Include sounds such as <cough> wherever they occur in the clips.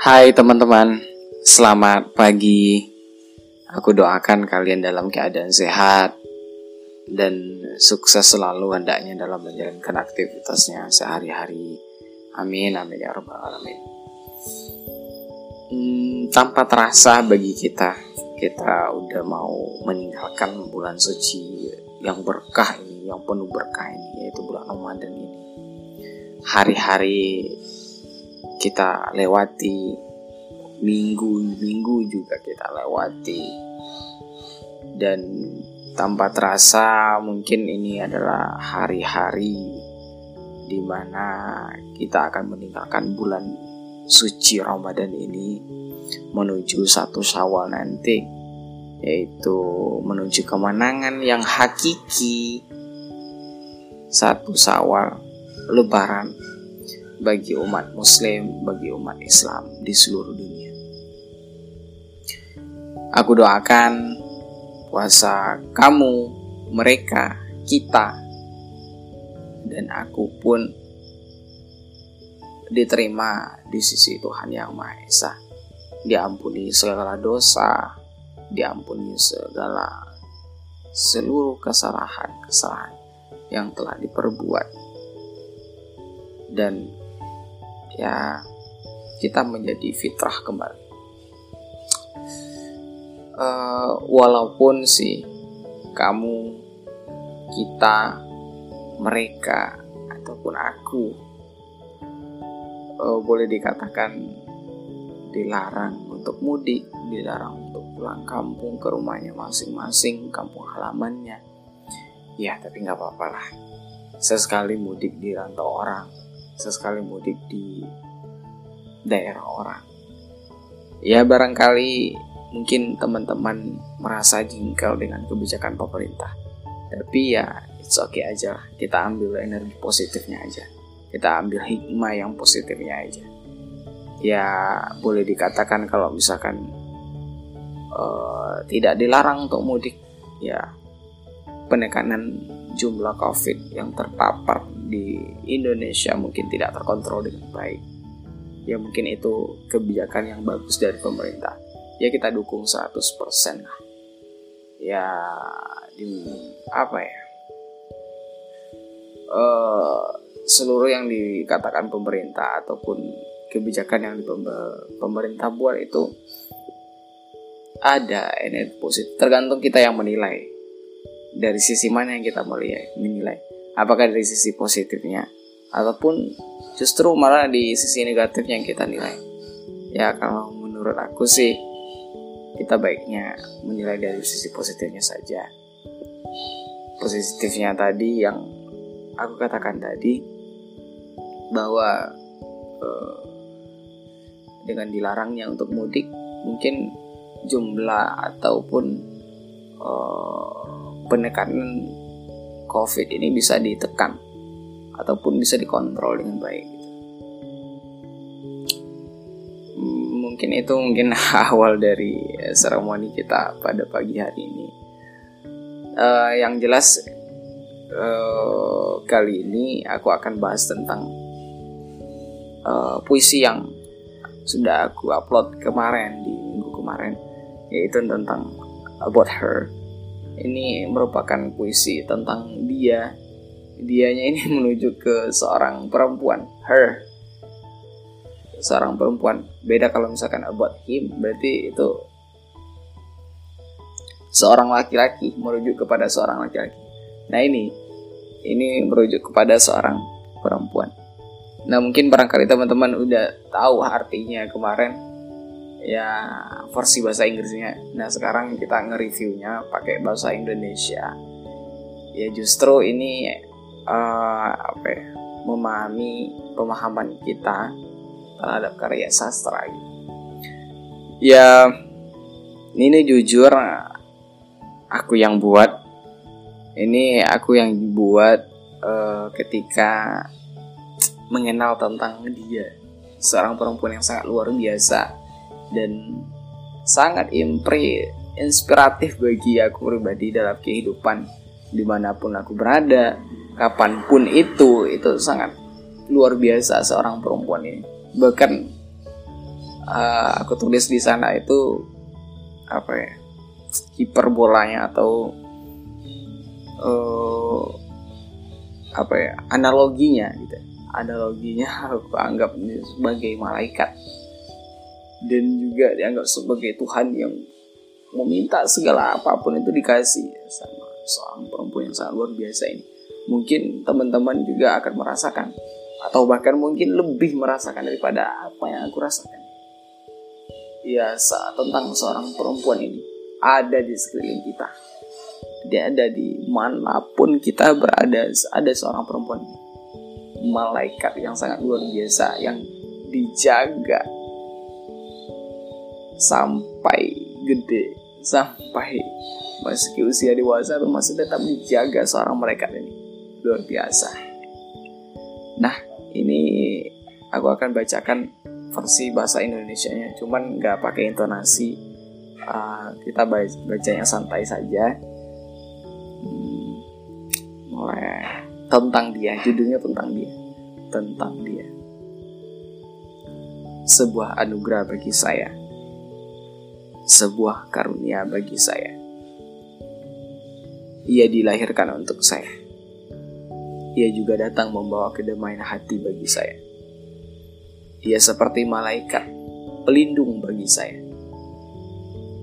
Hai teman-teman, selamat pagi. Aku doakan kalian dalam keadaan sehat dan sukses selalu hendaknya dalam menjalankan aktivitasnya sehari-hari. Amin, amin ya rabbal alamin. Hmm, tanpa terasa bagi kita, kita udah mau meninggalkan bulan suci yang berkah ini, yang penuh berkah ini, yaitu bulan Ramadan ini. Hari-hari kita lewati minggu-minggu juga kita lewati. Dan tanpa terasa mungkin ini adalah hari-hari di mana kita akan meninggalkan bulan suci Ramadan ini menuju satu Syawal nanti yaitu menuju kemenangan yang hakiki. Satu Syawal Lebaran bagi umat Muslim, bagi umat Islam di seluruh dunia. Aku doakan puasa kamu, mereka, kita, dan aku pun diterima di sisi Tuhan Yang Maha Esa. Diampuni segala dosa, diampuni segala seluruh kesalahan-kesalahan yang telah diperbuat dan ya kita menjadi fitrah kembali. Uh, walaupun sih kamu, kita, mereka ataupun aku uh, boleh dikatakan dilarang untuk mudik, dilarang untuk pulang kampung ke rumahnya masing-masing, kampung halamannya. Ya, tapi nggak apa-apa lah. Sesekali mudik di rantau orang, sesekali mudik di daerah orang. Ya barangkali mungkin teman-teman merasa jengkel dengan kebijakan pemerintah. Tapi ya it's okay aja lah. Kita ambil energi positifnya aja. Kita ambil hikmah yang positifnya aja. Ya boleh dikatakan kalau misalkan uh, tidak dilarang untuk mudik, ya penekanan jumlah COVID yang terpapar di Indonesia mungkin tidak terkontrol dengan baik. Ya mungkin itu kebijakan yang bagus dari pemerintah. Ya kita dukung 100% lah. Ya di apa ya? Uh, seluruh yang dikatakan pemerintah ataupun kebijakan yang pemerintah buat itu ada energi positif tergantung kita yang menilai dari sisi mana yang kita melihat menilai apakah dari sisi positifnya? Ataupun justru malah di sisi negatifnya yang kita nilai? Ya kalau menurut aku sih kita baiknya menilai dari sisi positifnya saja. Positifnya tadi yang aku katakan tadi bahwa uh, dengan dilarangnya untuk mudik mungkin jumlah ataupun uh, penekanan COVID ini bisa ditekan ataupun bisa dikontrol dengan baik. Hmm, mungkin itu mungkin <laughs> awal dari seremoni kita pada pagi hari ini. Uh, yang jelas uh, kali ini aku akan bahas tentang uh, puisi yang sudah aku upload kemarin di minggu kemarin, yaitu tentang about her ini merupakan puisi tentang dia. Dianya ini <laughs> menuju ke seorang perempuan her. Seorang perempuan. Beda kalau misalkan about him berarti itu seorang laki-laki merujuk kepada seorang laki-laki. Nah ini. Ini merujuk kepada seorang perempuan. Nah mungkin barangkali teman-teman udah tahu artinya kemarin ya versi bahasa Inggrisnya. Nah sekarang kita nge-reviewnya pakai bahasa Indonesia. Ya justru ini uh, apa ya, memahami pemahaman kita terhadap karya sastra. Ya ini jujur aku yang buat. Ini aku yang buat uh, ketika mengenal tentang dia seorang perempuan yang sangat luar biasa dan sangat impre inspiratif bagi aku pribadi dalam kehidupan di mana pun aku berada kapan pun itu itu sangat luar biasa seorang perempuan ini. Bahkan uh, aku tulis di sana itu apa ya hiperbolanya atau uh, apa ya analoginya gitu. Analoginya <laughs> aku anggap sebagai malaikat dan juga dianggap sebagai Tuhan yang meminta segala apa pun itu dikasih. Sama seorang perempuan yang sangat luar biasa ini. Mungkin teman-teman juga akan merasakan atau bahkan mungkin lebih merasakan daripada apa yang aku rasakan. Ya saat tentang seorang perempuan ini ada di sekeliling kita. Dia ada di mana pun kita berada ada seorang perempuan malaikat yang sangat luar biasa yang dijaga sampai gede sampai meski usia dewasa masih tetap dijaga seorang malaikat ini. Luar biasa. Nah ini aku akan bacakan versi bahasa Indonesia-nya. Cuman nggak pakai intonasi. Uh, kita bacanya santai saja. Hmm, mulai tentang dia. Judulnya tentang dia. Tentang dia. Sebuah anugerah bagi saya sebuah karunia bagi saya ia dilahirkan untuk saya ia juga datang membawa kedamaian hati bagi saya ia seperti malaikat, pelindung bagi saya.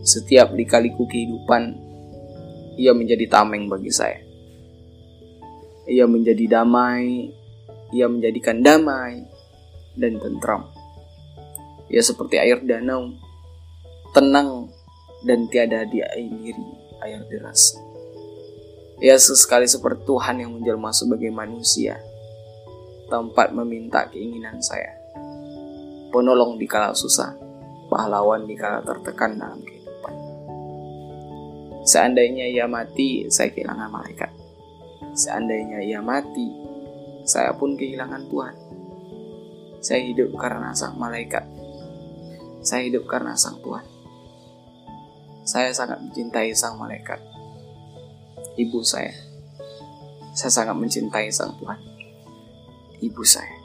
Setiap likaliku kehidupan, ia menjadi tameng bagi saya. Ia menjadi damai, ia menjadikan damai dan tentram. Ia seperti air danau, tenang dan tiada diairi air deras. Ia sesekali seperti Tuhan yang menjelma sebagai manusia, tempat meminta keinginan saya penolong di kala susah, pahlawan di kala tertekan dalam kehidupan. Seandainya ia mati, saya kehilangan malaikat. Seandainya ia mati, saya pun kehilangan Tuhan. Saya hidup karena sang malaikat. Saya hidup karena sang Tuhan. Saya sangat mencintai sang malaikat. Ibu saya. Saya sangat mencintai sang Tuhan. Ibu saya.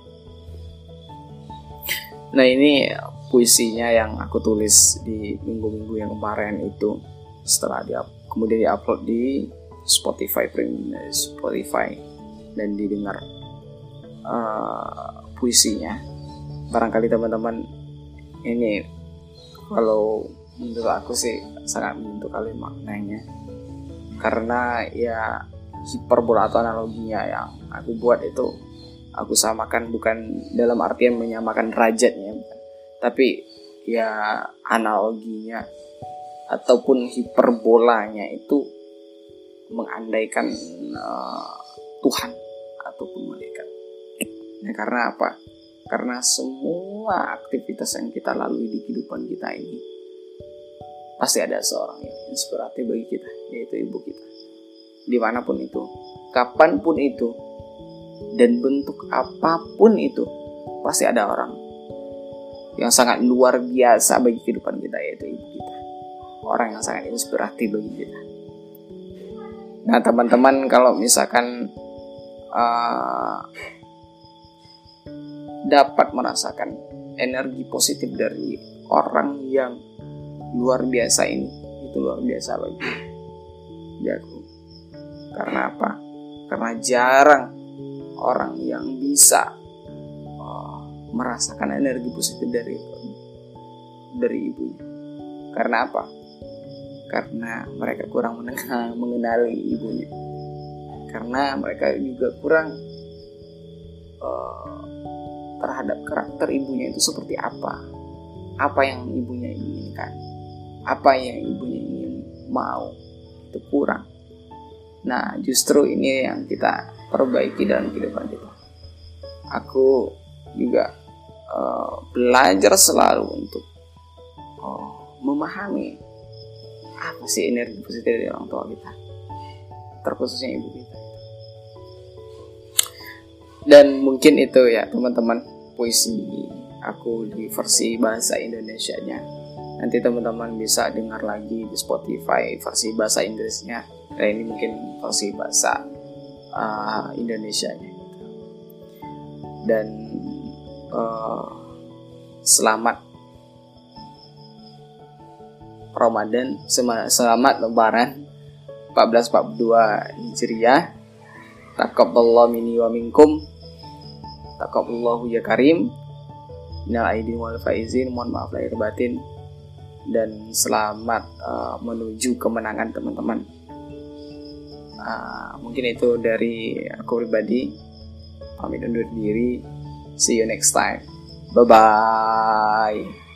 Nah ini puisinya yang aku tulis di minggu-minggu yang kemarin itu setelah dia kemudian diupload di Spotify Premium Spotify dan didengar uh, puisinya barangkali teman-teman ini kalau menurut aku sih sangat menyentuh kali maknanya karena ya hiperbola atau analoginya yang aku buat itu aku samakan bukan dalam artian menyamakan derajatnya tapi ya analoginya ataupun hiperbolanya itu mengandaikan uh, Tuhan ataupun malaikat. Ya, karena apa? Karena semua aktivitas yang kita lalui di kehidupan kita ini pasti ada seorang yang inspiratif bagi kita, yaitu ibu kita. Di mana pun itu, kapan pun itu, dan bentuk apa pun itu pasti ada orang yang sangat luar biasa bagi kehidupan kita yaitu ibu kita orang yang sangat inspiratif bagi kita nah teman-teman kalau misalkan uh, dapat merasakan energi positif dari orang yang luar biasa ini itu luar biasa bagi aku karena apa karena jarang orang yang bisa uh, merasakan energi positif dari dari ibunya. Karena apa? Karena mereka kurang <laughs> mengenali ibunya. Karena mereka juga kurang uh, terhadap karakter ibunya itu seperti apa. Apa yang ibunya inginkan. Apa yang ibunya ingin mau. Itu kurang. Nah, justru ini yang kita perbaiki dalam kehidupan kita. Aku juga uh, belajar selalu untuk uh, memahami apa sih energi positif dari orang tua kita, terkhususnya ibu kita. Dan mungkin itu ya teman-teman puisi aku di versi bahasa Indonesia-nya. Nanti teman-teman bisa dengar lagi di Spotify versi bahasa Inggrisnya. Nah ini mungkin versi bahasa uh, Indonesia gitu. dan uh, selamat Ramadan selamat lebaran 1442 Hijriah. Taqabbalallahu minni wa minkum. Taqabbalallahu ya karim. Minal aidin wal faizin. Mohon maaf lahir batin Dan selamat uh, menuju kemenangan teman-teman. Uh, Mungkin itu dari aku pribadi. Pamit undur diri. See you next time. Bye-bye